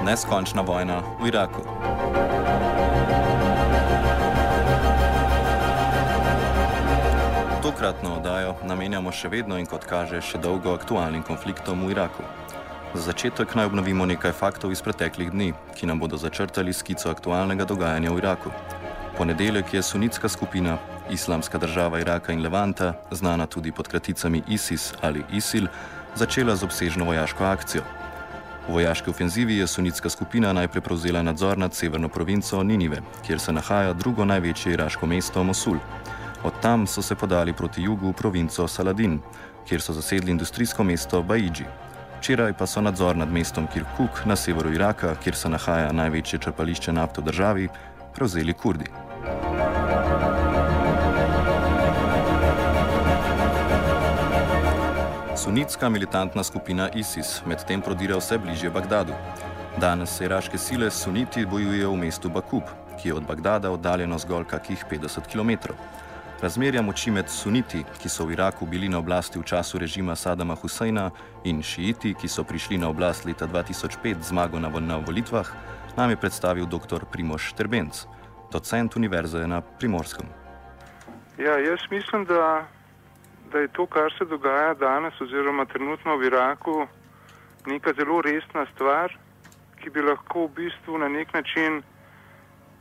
Neskončna vojna v Iraku. Tokratno oddajo namenjamo še vedno in kot kaže še dolgo aktualnim konfliktom v Iraku. Za začetek naj obnovimo nekaj faktov iz preteklih dni, ki nam bodo začrtali skico aktualnega dogajanja v Iraku. Ponedeljek je sunitska skupina Islamska država Iraka in Levanta, znana tudi pod kraticami ISIS ali ISIL, začela z obsežno vojaško akcijo. V vojaški ofenzivi je sunitska skupina najprej prevzela nadzor nad severno provinco Ninive, kjer se nahaja drugo največje iraško mesto Mosul. Od tam so se podali proti jugu v provinco Saladin, kjer so zasedli industrijsko mesto Baidži. Včeraj pa so nadzor nad mestom Kirkuk na severu Iraka, kjer se nahaja največje črpališče nafte v državi, prevzeli Kurdi. Sunitska militantna skupina ISIS medtem prodira vse bližje Bagdadu. Danes se iraške sile suniti bojujejo v mestu Bakub, ki je od Bagdada oddaljeno zgolj kakih 50 km. Razmerja moči med suniti, ki so v Iraku bili na oblasti v času režima Sadama Huseina, in šiiti, ki so prišli na oblast leta 2005 z zmago na, na volitvah, nam je predstavil dr. Primoš Terbenc, docent univerze na Primorskem. Ja, jaz mislim, da, da je to, kar se dogaja danes oziroma trenutno v Iraku, neka zelo resna stvar, ki bi lahko v bistvu na nek način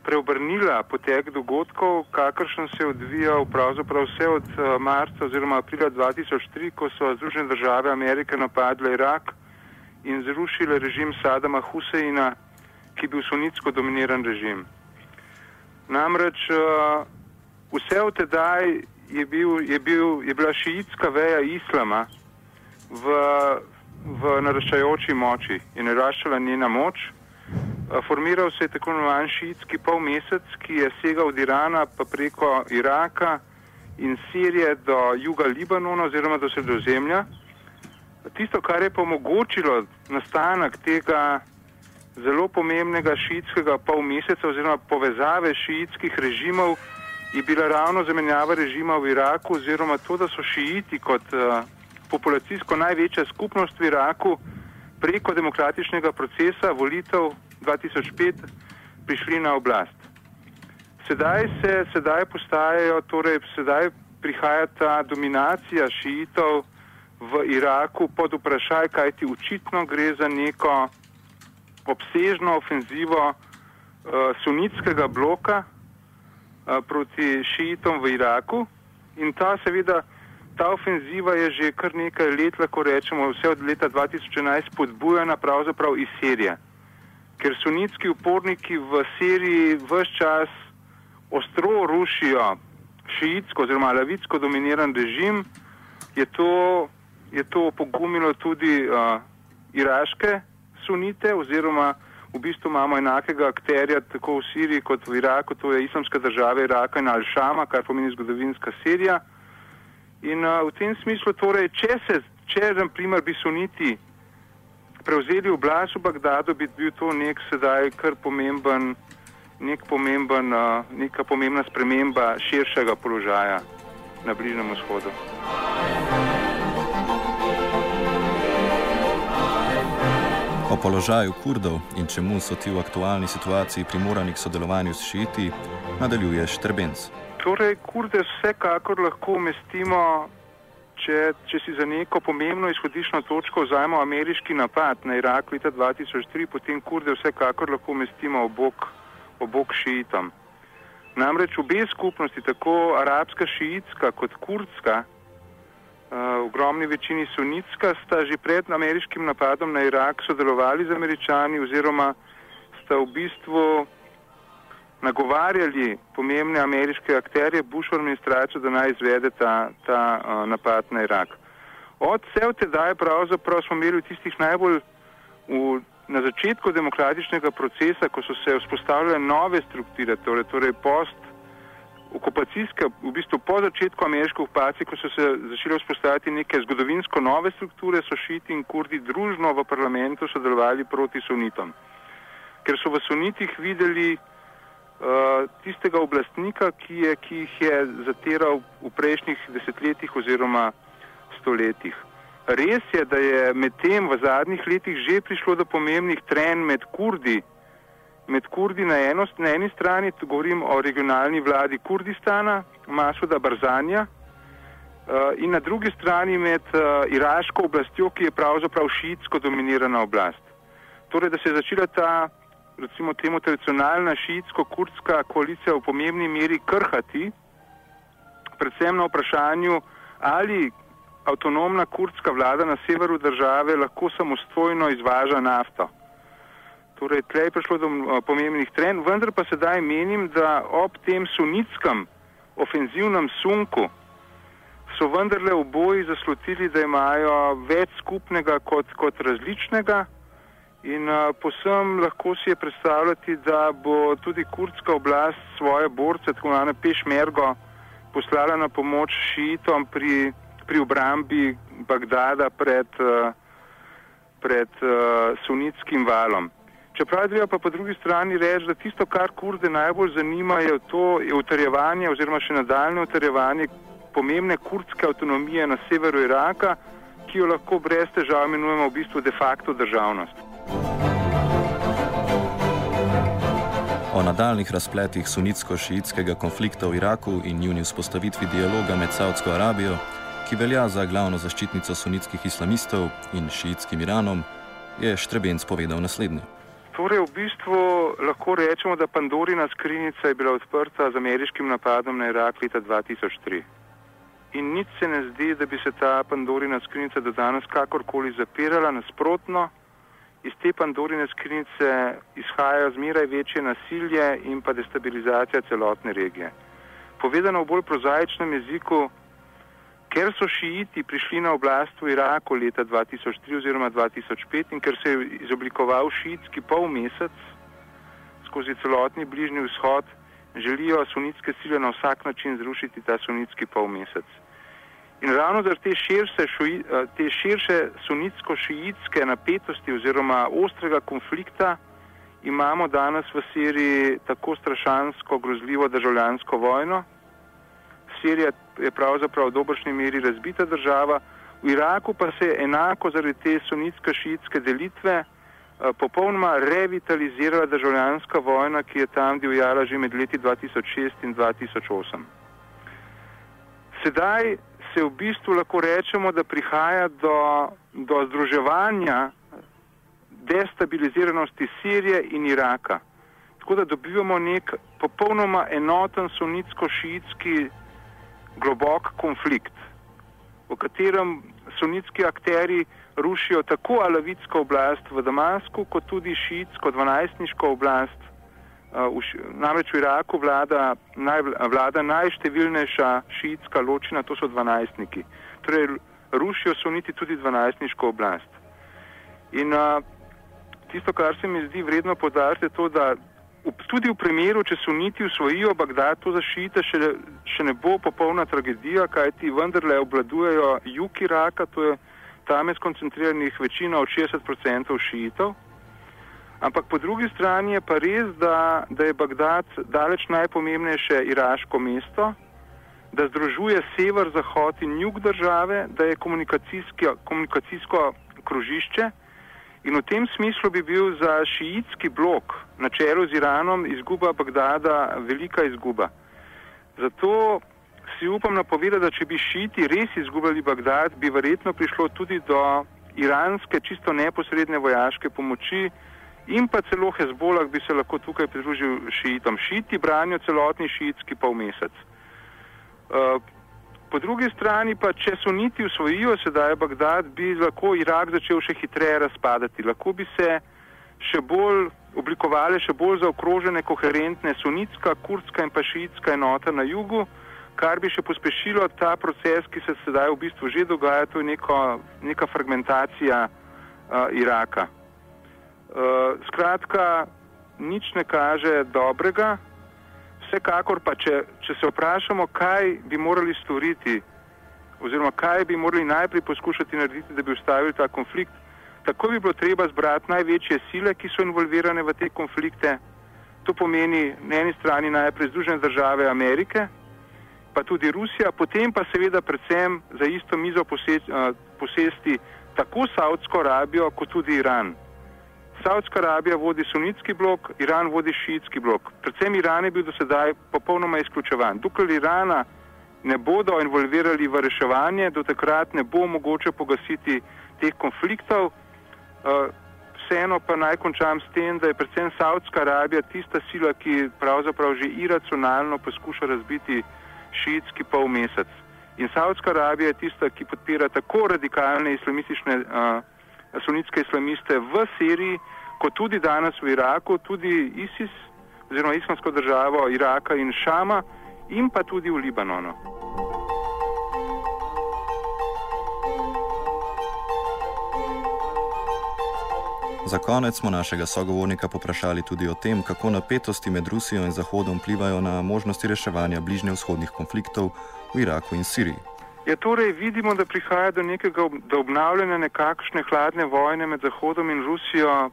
preobrnila potek dogodkov, kakršen se je odvijal pravzaprav vse od uh, marca oziroma aprila 2003, ko so Združene države Amerike napadle Irak in zrušile režim Sadama Huseina, ki je bil sunitsko dominiran režim. Namreč uh, vse od tedaj je, bil, je, bil, je bila šiitska veja islama v, v naraščajoči moči in naraščala njena moč. Formiral se je tako imenovan šiitski polmesec, ki je segal od Irana pa preko Iraka in Sirije do juga Libanona oziroma do sredozemlja. Tisto, kar je pa omogočilo nastanek tega zelo pomembnega šiitskega polmeseca oziroma povezave šiitskih režimov, je bila ravno zamenjava režima v Iraku oziroma to, da so šiiti kot uh, populacijsko največja skupnost v Iraku preko demokratičnega procesa volitev 2005 prišli na oblast. Sedaj se, sedaj postajajo, torej sedaj prihaja ta dominacija šiitov v Iraku pod vprašaj, kaj ti očitno gre za neko obsežno ofenzivo uh, sunitskega bloka proti šiitom v Iraku. In ta seveda, ta ofenziva je že kar nekaj let, lahko rečemo, vse od leta 2011 podbujana pravzaprav iz Sirije. Ker sunitski uporniki v Siriji vse čas ostro rušijo šiitsko oziroma lavitsko dominiran režim, je to, je to pogumilo tudi uh, iraške sunite oziroma v bistvu imamo enakega akterja tako v Siriji kot v Iraku, to je islamska država Iraka in Al-Shama, kar pomeni zgodovinska Sirija. In uh, v tem smislu torej, če se, če na primer bi suniti prevzeli oblast v Bagdadu, bi bil to nek sedaj kar pomemben, nek pomemben, neka pomembna sprememba širšega položaja na Bližnjem vzhodu. O položaju Kurdov in čemu so ti v aktualni situaciji primorani k sodelovanju s šiti, nadaljuje Štrbenc. To Torej, kurde vsekakor lahko umestimo, če, če si za neko pomembno izhodiščno točko vzajemo ameriški napad na Irak leta 2003, potem kurde vsekakor lahko umestimo obok, obok šiitom. Namreč obe skupnosti, tako arabska šiitska kot kurdska, ogromni večini sunitska, sta že pred ameriškim napadom na Irak sodelovali z američani oziroma sta v bistvu nagovarjali pomembne ameriške akterje Bushovo administracijo, da naj izvede ta, ta uh, napad na Irak. Od vse tedaj pravzaprav smo imeli v tistih najbolj v, na začetku demokratičnega procesa, ko so se vzpostavljale nove strukture, torej, torej post okupacijske, v bistvu po začetku ameriške okupacije, ko so se začele vzpostavljati neke zgodovinsko nove strukture, so šiti in kurdi družno v parlamentu sodelovali proti sunitom. Ker so v sunitih videli uh, tistega oblastnika, ki, je, ki jih je zatiral v prejšnjih desetletjih oziroma stoletjih. Res je, da je medtem v zadnjih letih že prišlo do pomembnih trenj med kurdi, med kurdi na, eno, na eni strani, tu govorim o regionalni vladi Kurdistana, Masuda Barzanja, uh, in na drugi strani med uh, iraško oblastjo, ki je pravzaprav šiitsko dominirana oblast. Torej, da se je začela ta, recimo temu, tradicionalna šiitsko-kurdska koalicija v pomembni meri krhati, predvsem na vprašanju, ali avtonomna kurdska vlada na severu države lahko samostojno izvaža nafto. Torej, tle je prišlo do uh, pomembnih trenj, vendar pa sedaj menim, da ob tem sunitskem ofenzivnem sunku so vendarle oboji zaslutili, da imajo več skupnega kot, kot različnega in uh, posem lahko si je predstavljati, da bo tudi kurdska oblast svoje borce, tako imenovane pešmergo, poslala na pomoč šiitom pri, pri obrambi Bagdada pred, uh, pred uh, sunitskim valom. Čeprav treba pa po drugi strani reči, da tisto, kar kurde najbolj zanima, je to je utrjevanje oziroma še nadaljne utrjevanje pomembne kurdske avtonomije na severu Iraka, ki jo lahko brez težav imenujemo v bistvu de facto državnost. O nadaljnih razpletih sunitsko-šiitskega konflikta v Iraku in njuni vzpostavitvi dialoga med Saudsko Arabijo, ki velja za glavno zaščitnico sunitskih islamistov in šiitskim Iranom, je Štrebenc povedal naslednje. Torej, v bistvu lahko rečemo, da Pandorina skrinjica je bila odprta z ameriškim napadom na Irak leta 2003. In nič se ne zdi, da bi se ta Pandorina skrinjica do danes kakorkoli zapirala, nasprotno, iz te Pandorine skrinjice izhajajo zmeraj večje nasilje in pa destabilizacija celotne regije. Povedano v bolj prozaičnem jeziku, ker so šiiti prišli na oblast v Iraku leta 2003 oziroma 2005 in ker se je izoblikoval šiitski polmesec skozi celotni bližnji vzhod, želijo sunitske sile na vsak način zrušiti ta sunitski polmesec. In ravno zaradi te širše, te širše sunitsko-šiitske napetosti oziroma ostrega konflikta imamo danes v Siriji tako strašansko grozljivo državljansko vojno. Sirija je pravzaprav v dobršni meri razbita država, v Iraku pa se je enako zaradi te sunitsko-šiitske delitve popolnoma revitalizirala državljanska vojna, ki je tam divjala že med leti 2006 in 2008. Sedaj se v bistvu lahko rečemo, da prihaja do, do združevanja destabiliziranosti Sirije in Iraka. Tako da dobivamo nek popolnoma enoten sunitsko-šiitski globok konflikt, v katerem sunitski akteri rušijo tako alavitsko oblast v Damasku, kot tudi šiitsko dvanajstniško oblast. V, namreč v Iraku vlada, naj, vlada najštevilnejša šiitska ločina, to so dvanajstniki. Torej, rušijo suniti tudi dvanajstniško oblast. In uh, tisto, kar se mi zdi vredno podariti, je to, da tudi v primeru, če suniti usvojijo Bagdad, to za šiite še, še ne bo popolna tragedija, kajti vendarle obladujejo jug Iraka, to je tam je skoncentriranih večina od 60% šiitov. Ampak po drugi strani je pa res, da, da je Bagdad daleč najpomembnejše iraško mesto, da združuje sever, zahod in jug države, da je komunikacijsko krožišče in v tem smislu bi bil za šiitski blok na čelu z Iranom izguba Bagdada velika izguba. Zato si upam napovedati, da če bi šiti res izgubljali Bagdad, bi verjetno prišlo tudi do iranske, čisto neposredne vojaške pomoči in pa celo Hezbolah bi se lahko tukaj pridružil šiitom. Šiti branijo celotni šiitski pol mesec. Uh, po drugi strani pa, če suniti usvojijo sedaj Bagdad, bi lahko Irak začel še hitreje razpadati. Lahko bi se še bolj oblikovale, še bolj zaokrožene, koherentne sunitska, kurdska in pa šiitska enota na jugu, kar bi še pospešilo ta proces, ki se sedaj v bistvu že dogaja, to je neko, neka fragmentacija uh, Iraka. Uh, skratka, nič ne kaže dobrega, vsekakor pa, če, če se vprašamo, kaj bi morali storiti, oziroma kaj bi morali najprej poskušati narediti, da bi ustavili ta konflikt, tako bi bilo treba zbrati največje sile, ki so involvirane v te konflikte. To pomeni na eni strani najprej Združene države Amerike, pa tudi Rusija, potem pa seveda predvsem za isto mizo posesti tako Saudsko Arabijo, kot tudi Iran. Saudska Arabija vodi sunitski blok, Iran vodi šiitski blok. Predvsem Iran je bil do sedaj popolnoma izključevan. Dokler Irana ne bodo involvirali v reševanje, do takrat ne bo mogoče pogasiti teh konfliktov. Vseeno pa naj končam s tem, da je predvsem Saudska Arabija tista sila, ki pravzaprav že iracionalno poskuša razbiti šiitski pol mesec. In Saudska Arabija je tista, ki podpira tako radikalne islamistične uh, sunitske islamiste v Siriji, kot tudi danes v Iraku, tudi ISIS, oziroma islamsko državo Iraka in Šama, in pa tudi v Libanonu. Za konec smo našega sogovornika poprašali tudi o tem, kako napetosti med Rusijo in Zahodom vplivajo na možnosti reševanja bližnjevzhodnih konfliktov v Iraku in Siriji. Ja, torej vidimo, da prihaja do nekega do obnavljanja nekakšne hladne vojne med Zahodom in Rusijo uh,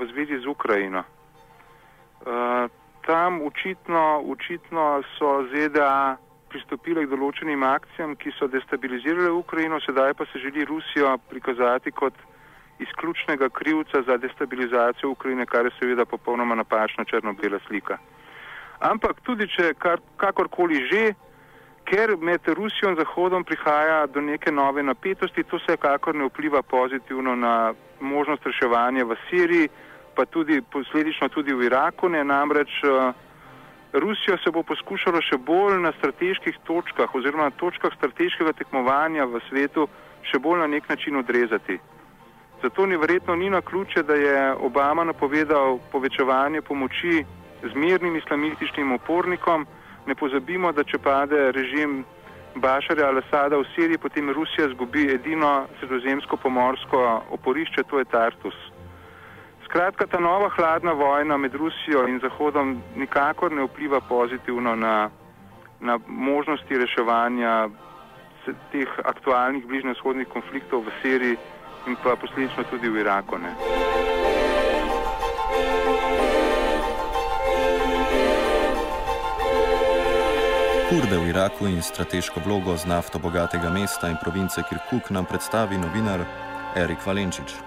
v zvezi z Ukrajino. Uh, tam učitno, učitno so ZDA pristopile k določenim akcijam, ki so destabilizirale Ukrajino, sedaj pa se želi Rusijo prikazati kot izključnega krivca za destabilizacijo Ukrajine, kar je seveda popolnoma napačna črno-bela slika. Ampak tudi če kar, kakorkoli že, ker med Rusijo in Zahodom prihaja do neke nove napetosti, to se kakor ne vpliva pozitivno na možnost reševanja v Siriji, pa tudi posledično tudi v Iraku. Ne, namreč uh, Rusijo se bo poskušalo še bolj na strateških točkah oziroma na točkah strateškega tekmovanja v svetu še bolj na nek način odrezati. Zato ni verjetno ni na ključe, da je Obama napovedal povečevanje pomoči zmernim islamističnim upornikom. Ne pozabimo, da če pade režim Bašarja al-Assada v Siriji, potem Rusija zgubi edino sredozemsko pomorsko oporišče, to je Tartus. Skratka, ta nova hladna vojna med Rusijo in Zahodom nikakor ne vpliva pozitivno na, na možnosti reševanja teh aktualnih bližnjevzhodnih konfliktov v Siriji in pa posledično tudi v Iraku. Ne. Kurde v Iraku in strateško vlogo z nafto bogatega mesta in province Kirkuk nam predstavi novinar Erik Valenčič.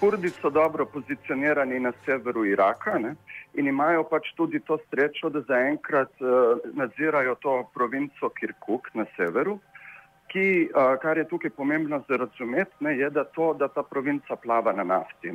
Kurdi so dobro pozicionirani na severu Iraka ne? in imajo pač tudi to srečo, da zaenkrat uh, nadzirajo to provinco Kirkuk na severu ki, kar je tukaj pomembno za razumeti, ne, je, da, to, da ta provinca plava na nafti.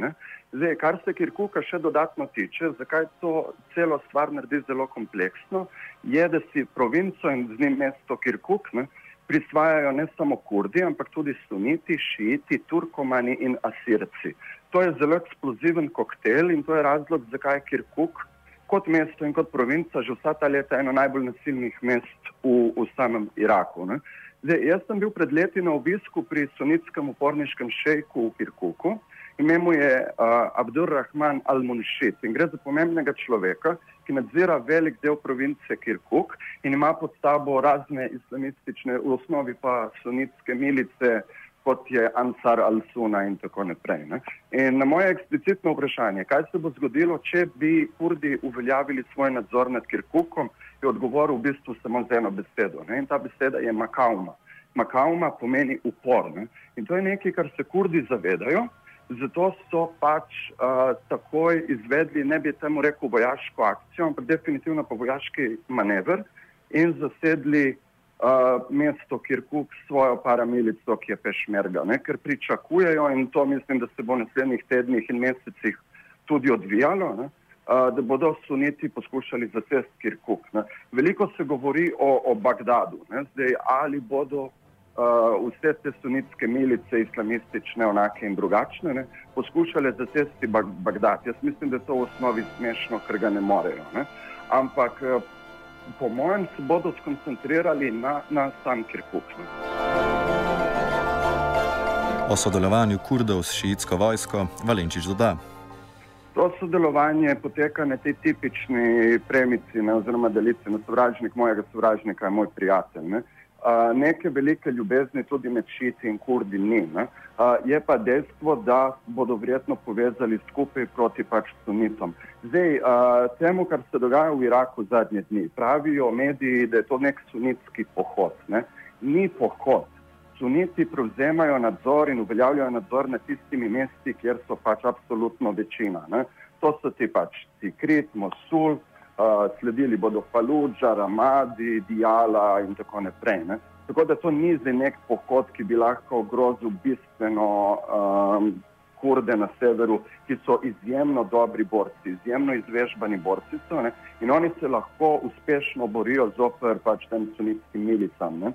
Zdaj, kar se Kirkuka še dodatno tiče, zakaj to celo stvar naredi zelo kompleksno, je, da si provinco in z njim mesto Kirkuk ne, prisvajajo ne samo kurdi, ampak tudi suniti, šiiti, turkomani in asirci. To je zelo eksploziven koktejl in to je razlog, zakaj je Kirkuk kot mesto in kot provinca že vsa ta leta eno najbolj nasilnih mest v, v samem Iraku. Ne. Zdaj, jaz sem bil pred leti na obisku pri sunitskem uporniškem šejku v Kirkuku. Ime mu je uh, Abdurrahman al-Munšit in gre za pomembnega človeka, ki nadzira velik del province Kirkuk in ima pod sabo razne islamistične, v osnovi pa sunitske milice, kot je Ansar al-Suna in tako naprej. Ne? In na moje eksplicitno vprašanje, kaj se bo zgodilo, če bi Kurdi uveljavili svoj nadzor nad Kirkukom, je odgovoril v bistvu samo z eno besedo. Ne? In ta beseda je makauma. Makauma pomeni upor. Ne? In to je nekaj, kar se kurdi zavedajo, zato so pač uh, takoj izvedli, ne bi temu rekel vojaško akcijo, ampak definitivno pa vojaški manever in zasedli uh, mesto Kirkuk s svojo paramilico, ki je pešmerga, ne? ker pričakujejo in to mislim, da se bo v naslednjih tednih in mesecih tudi odvijalo, ne? Uh, da bodo suniti poskušali zasesti Kirkuk. Ne? Veliko se govori o, o Bagdadu, ne? zdaj ali bodo uh, vse te sunitske milice, islamistične, onake in drugačne, ne? poskušale zasesti Bag Bagdad. Jaz mislim, da je to v osnovi smešno, ker ga ne morejo. Ne? Ampak uh, po mojem, se bodo skoncentrirali na, na sam Kirkuk. O sodelovanju kurdov s šiitsko vojsko Valenčič doda. To sodelovanje poteka na tej tipični premici, ne, oziroma delici na sovražnik mojega sovražnika, je moj prijatelj. Ne. Uh, neke velike ljubezni tudi med šiti in kurdi ni. Uh, je pa dejstvo, da bodo verjetno povezali skupaj proti pač sunitom. Zdaj, uh, temu, kar se dogaja v Iraku zadnje dni, pravijo mediji, da je to nek sunitski pohod. Ne. Ni pohod. Suniti prevzemajo nadzor in uveljavljajo nadzor nad tistimi mesti, kjer so pač absolutno večina. Ne. To so ti pač Tikrit, Mosul, uh, sledili bodo Faludža, Ramadi, Dijala in tako naprej. Ne. Tako da to ni zdaj nek pohod, ki bi lahko ogrozil bistveno um, kurde na severu, ki so izjemno dobri borci, izjemno izvežbani borci so ne. in oni se lahko uspešno borijo zoper pač tem sunitskim milicam. Ne.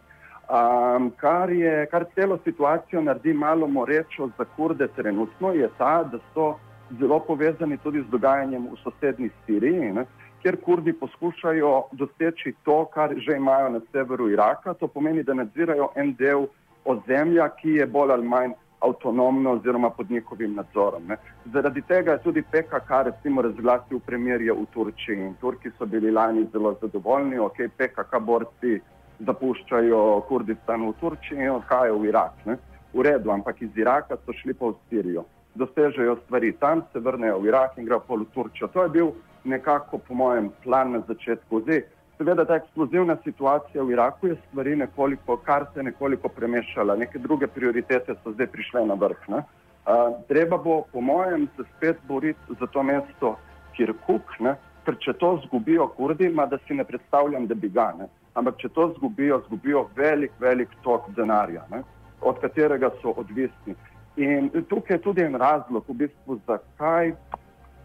Um, kar, je, kar celo situacijo naredi malo morečo za kurde trenutno, je ta, da so zelo povezani tudi z dogajanjem v sosednji Siriji. Ne kjer kurdi poskušajo doseči to, kar že imajo na severu Iraka. To pomeni, da nadzirajo en del ozemlja, ki je bolj ali manj avtonomno oziroma pod njihovim nadzorom. Ne. Zaradi tega je tudi PKK recimo razglasil premirje v Turčiji in Turki so bili lani zelo zadovoljni, ok, PKK borci zapuščajo Kurdistan v Turčiji in odhajajo v Irak. Ne. V redu, ampak iz Iraka so šli pa v Sirijo. Dosežejo stvari tam, se vrnejo v Irak in grejo pol v Turčijo. To je bil nekako, po mojem, plan na začetku. Zdaj, seveda, ta eksplozivna situacija v Iraku je stvari nekoliko, kar se je nekoliko premešala, neke druge prioritete so zdaj prišle na vrh. Ne? Uh, treba bo, po mojem, se spet boriti za to mesto Kirkuk, ne? ker če to zgubijo kurdi, ima da si ne predstavljam, da bi ga. Ne? Ampak če to zgubijo, zgubijo velik, velik tok denarja, ne? od katerega so odvisni. In tukaj je tudi en razlog, v bistvu, zakaj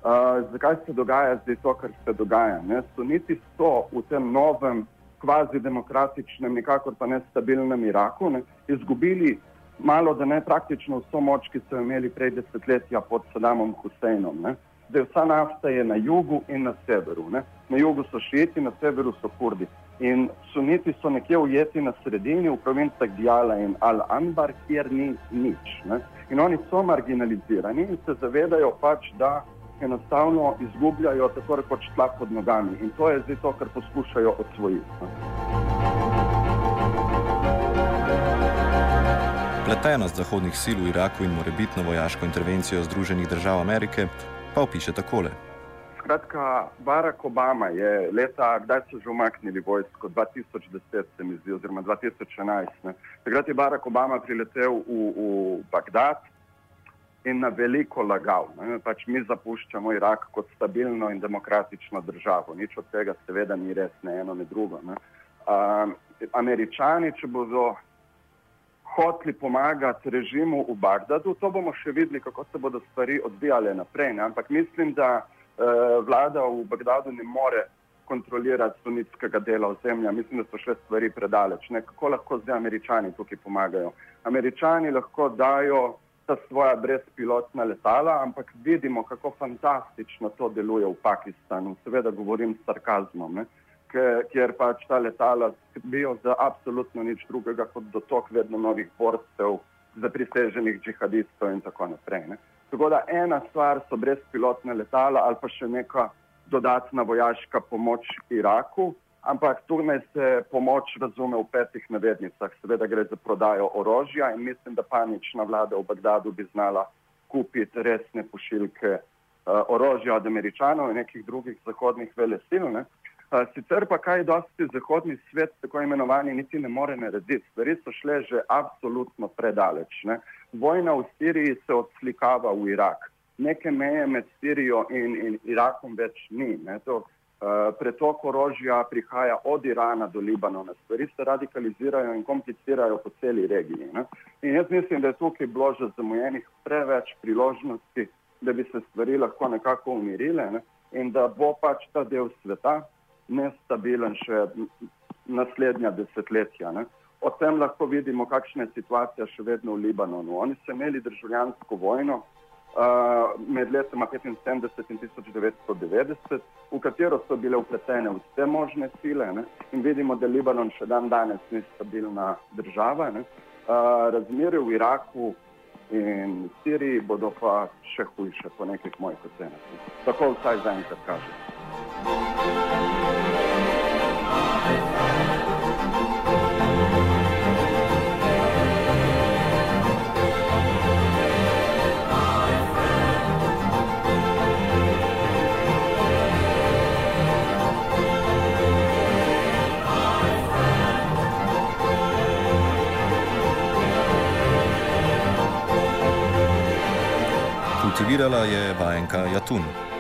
Uh, zakaj se dogaja zdaj to, kar se dogaja? Ne? Suniti so v tem novem, kvazi demokratičnem, nikakor pa nestabilnem Iraku ne? izgubili malo, da ne praktično vso moč, ki so imeli prej desetletja pod Saddamom Huseinom. Ne? Zdaj vsa nafta je na jugu in na severu. Ne? Na jugu so šiti, na severu so kurdi. In suniti so nekje ujeti na sredini, v provincah Dijala in Al-Anbar, kjer ni nič. Ne? In oni so marginalizirani in se zavedajo pač, da enostavno izgubljajo tako rekoč tla pod nogami in to je zdaj to, kar poskušajo odsvojiti. Pletenost zahodnih sil v Iraku in morebitno vojaško intervencijo Združenih držav Amerike pa opiše takole. Skratka, Barack Obama je leta, kdaj so že umaknili vojsko, 2010 se mi zdi, oziroma 2011. Ne. Takrat je Barack Obama priletel v, v Bagdad, in na veliko lagal. Pač mi zapuščamo Irak kot stabilno in demokratično državo. Nič od tega seveda ni res, ne eno, ne drugo. Ne. Um, Američani, če bodo hoteli pomagati režimu v Bagdadu, to bomo še videli, kako se bodo stvari odvijale naprej. Ne. Ampak mislim, da vlada v Bagdadu ne more kontrolirati sunitskega dela ozemlja. Mislim, da so še stvari predaleč. Ne. Kako lahko zdaj Američani tukaj pomagajo? Američani lahko dajo ta svoja brezpilotna letala, ampak vidimo, kako fantastično to deluje v Pakistanu. Seveda govorim s sarkazmom, ne? kjer pač ta letala skrbijo za absolutno nič drugega kot dotok vedno novih borcev, za priseženih džihadistov in tako naprej. Ne? Tako da ena stvar so brezpilotne letala ali pa še neka dodatna vojaška pomoč Iraku, ampak tu naj se pomoč razume v petih navednicah. Seveda gre za prodajo orožja in mislim, da panična vlada v Bagdadu bi znala kupiti resne pošiljke uh, orožja od američanov in nekih drugih zahodnih velesil. Ne? Uh, sicer pa kaj dosti zahodni svet, tako imenovani, niti ne more narediti. Stvari so šle že absolutno predaleč. Ne? Vojna v Siriji se odslikava v Irak. Neke meje med Sirijo in, in Irakom več ni. To, pretok orožja prihaja od Irana do Libanona. Stvari se radikalizirajo in komplicirajo po celi regiji. Ne? In jaz mislim, da je tukaj bilo že zamujenih preveč priložnosti, da bi se stvari lahko nekako umirile ne? in da bo pač ta del sveta nestabilen še naslednja desetletja. Ne? O tem lahko vidimo, kakšna je situacija še vedno v Libanonu. Oni so imeli državljansko vojno uh, med letoma 75 in 1990, v katero so bile upletene vse možne sile ne? in vidimo, da Libanon še dan danes ni stabilna država. Ne? Uh, razmere v Iraku in Siriji bodo pa še hujše po nekih mojih ocenah. Tako vsaj zaenkrat kaže. Kultivirala je vajenka Jatun.